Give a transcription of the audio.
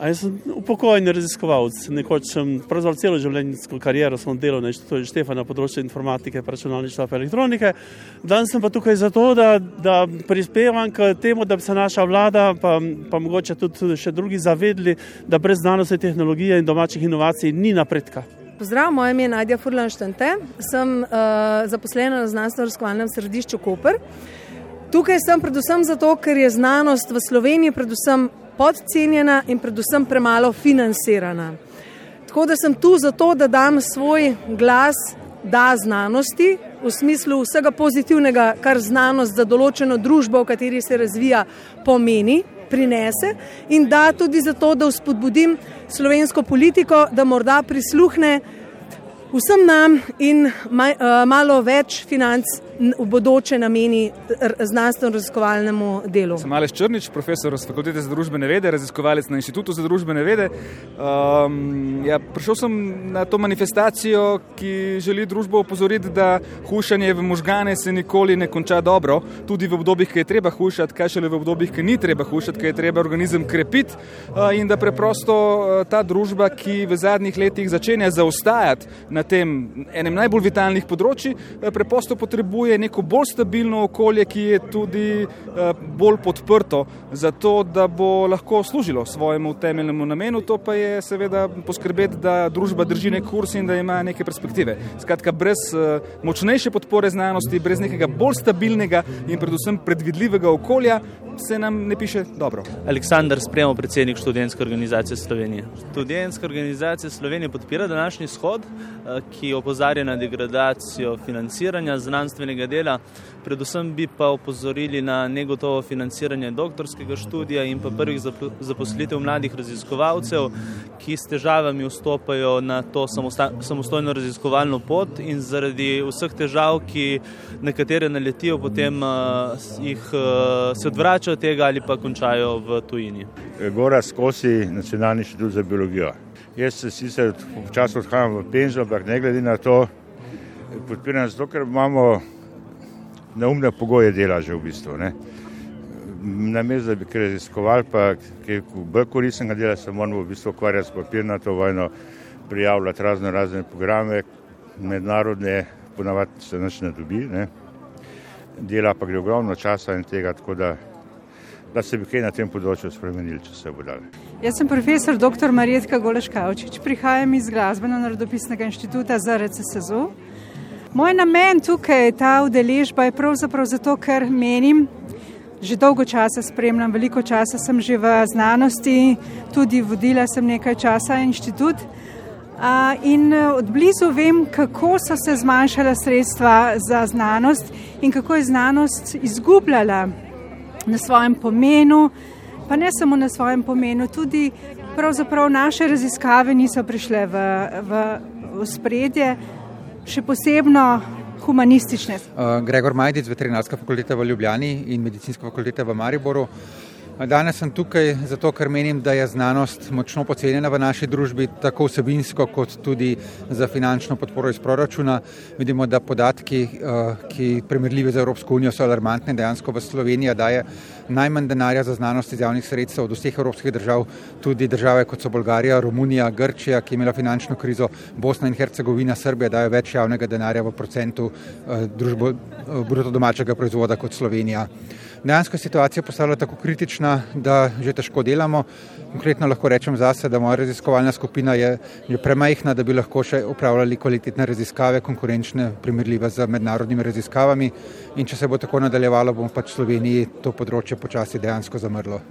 A jaz sem upokojeni raziskovalec, nekoč sem pravzaprav celo življenjsko kariero sem delal na inštitutu Štefana na področju informatike, računalništva in elektronike. Danes sem pa tukaj zato, da, da prispevam k temu, da bi se naša vlada, pa, pa mogoče tudi še drugi zavedli, da brez znanosti, tehnologije in domačih inovacij ni napredka. Pozdrav, moje ime je Nadja Furlan-Štente, sem uh, zaposlena na znanstveno-razkovalnem središču Koper. Tukaj sem predvsem zato, ker je znanost v Sloveniji predvsem podcenjena in predvsem premalo financirana. Tako da sem tu zato, da dam svoj glas, da znanosti, v smislu vsega pozitivnega, kar znanost za določeno družbo, v kateri se razvija, pomeni, prinese, in da tudi zato, da vzpodbudim slovensko politiko, da morda prisluhne vsem nam in uh, malo več financ v bodoče nameni znanstveno-raziskovalnemu delu. Sem Aleš Črnič, profesor z Fakultete za družbene vede, raziskovalec na Inštitutu za družbene vede. Um, ja, prišel sem na to manifestacijo, ki želi družbo opozoriti, da hušanje v možgane se nikoli ne konča dobro, tudi v obdobjih, ki je treba hušati, kaj šele v obdobjih, ki ni treba hušati, ki je treba organizem krepiti uh, in da preprosto uh, ta družba, ki v zadnjih letih začenja zaostajati na tem enem najbolj vitalnih področji, uh, preprosto potrebuje potrebuje neko bolj stabilno okolje, ki je tudi uh, bolj podprto, zato da bo lahko služilo svojemu temeljnemu namenu, to pa je seveda poskrbeti, da družba drži nek kurs in da ima neke perspektive. Skratka, brez uh, močnejše podpore znanosti, brez nekega bolj stabilnega in predvsem predvidljivega okolja, se nam ne piše dobro. Aleksandr Spremo, predsednik študentske organizacije Slovenije. Študentska organizacija Slovenije podpira današnji shod, eh, ki opozarja na degradacijo financiranja znanstvenega dela. Predvsem bi pa opozorili na negotovo financiranje doktorskega študija in pa prvih zaposlitev mladih raziskovalcev, ki s težavami vstopajo na to samostojno raziskovalno pot in zaradi vseh težav, ki nekatere naletijo, potem uh, jih uh, se odvračajo od tega ali pa končajo v tujini. Gora skozi nacionalni inštitut za biologijo. Jaz se sicer včasih odhajam v penzijo, ampak ne glede na to, podpiram zato, ker imamo neumne pogoje dela že v bistvu. Ne. Na mestu, da bi kaj raziskovali, pa kaj bolj koristnega dela, se moramo v bistvu ukvarjati s papirnato vojno, prijavljati razno razne programe, mednarodne, ponavadi se nič ne dobi. Ne. Dela pa gre ogromno časa in tega, tako da da se bi kaj na tem področju spremenili, če se bo dal. Jaz sem profesor dr. Marjetka Goleškavčič, prihajam iz Glasbeno-narodopisnega inštituta za RCSZU. Moj namen tukaj, ta udeležba, je pravzaprav zato, ker menim, že dolgo časa spremljam, veliko časa sem že v znanosti, tudi vodila sem nekaj časa inštitut. In od blizu vem, kako so se zmanjšala sredstva za znanost in kako je znanost izgubljala na svojem pomenu, pa ne samo na svojem pomenu, tudi pravzaprav naše raziskave niso prišle v, v, v spredje, še posebno humanistične. Uh, Gregor Majdic, veterinarska fakulteta v Ljubljani in medicinska fakulteta v Mariboru. Danes sem tukaj zato, ker menim, da je znanost močno pocenjena v naši družbi, tako vsebinsko, kot tudi za finančno podporo iz proračuna. Vidimo, da podatki, eh, ki primerljivi z Evropsko unijo, so alarmantni. Dejansko v Sloveniji daje najmanj denarja za znanost iz javnih sredstev od vseh evropskih držav, tudi države kot so Bolgarija, Romunija, Grčija, ki je imela finančno krizo, Bosna in Hercegovina, Srbija dajo več javnega denarja v procentu eh, družbo, eh, bruto domačega proizvoda kot Slovenija. Dejansko je situacija postala tako kritična, da že težko delamo. Konkretno lahko rečem zase, da moja raziskovalna skupina je, je premajhna, da bi lahko še upravljali kvalitetne raziskave, konkurenčne, primerljive z mednarodnimi raziskavami. In če se bo tako nadaljevalo, bomo pač v Sloveniji to področje počasi dejansko zamrlo.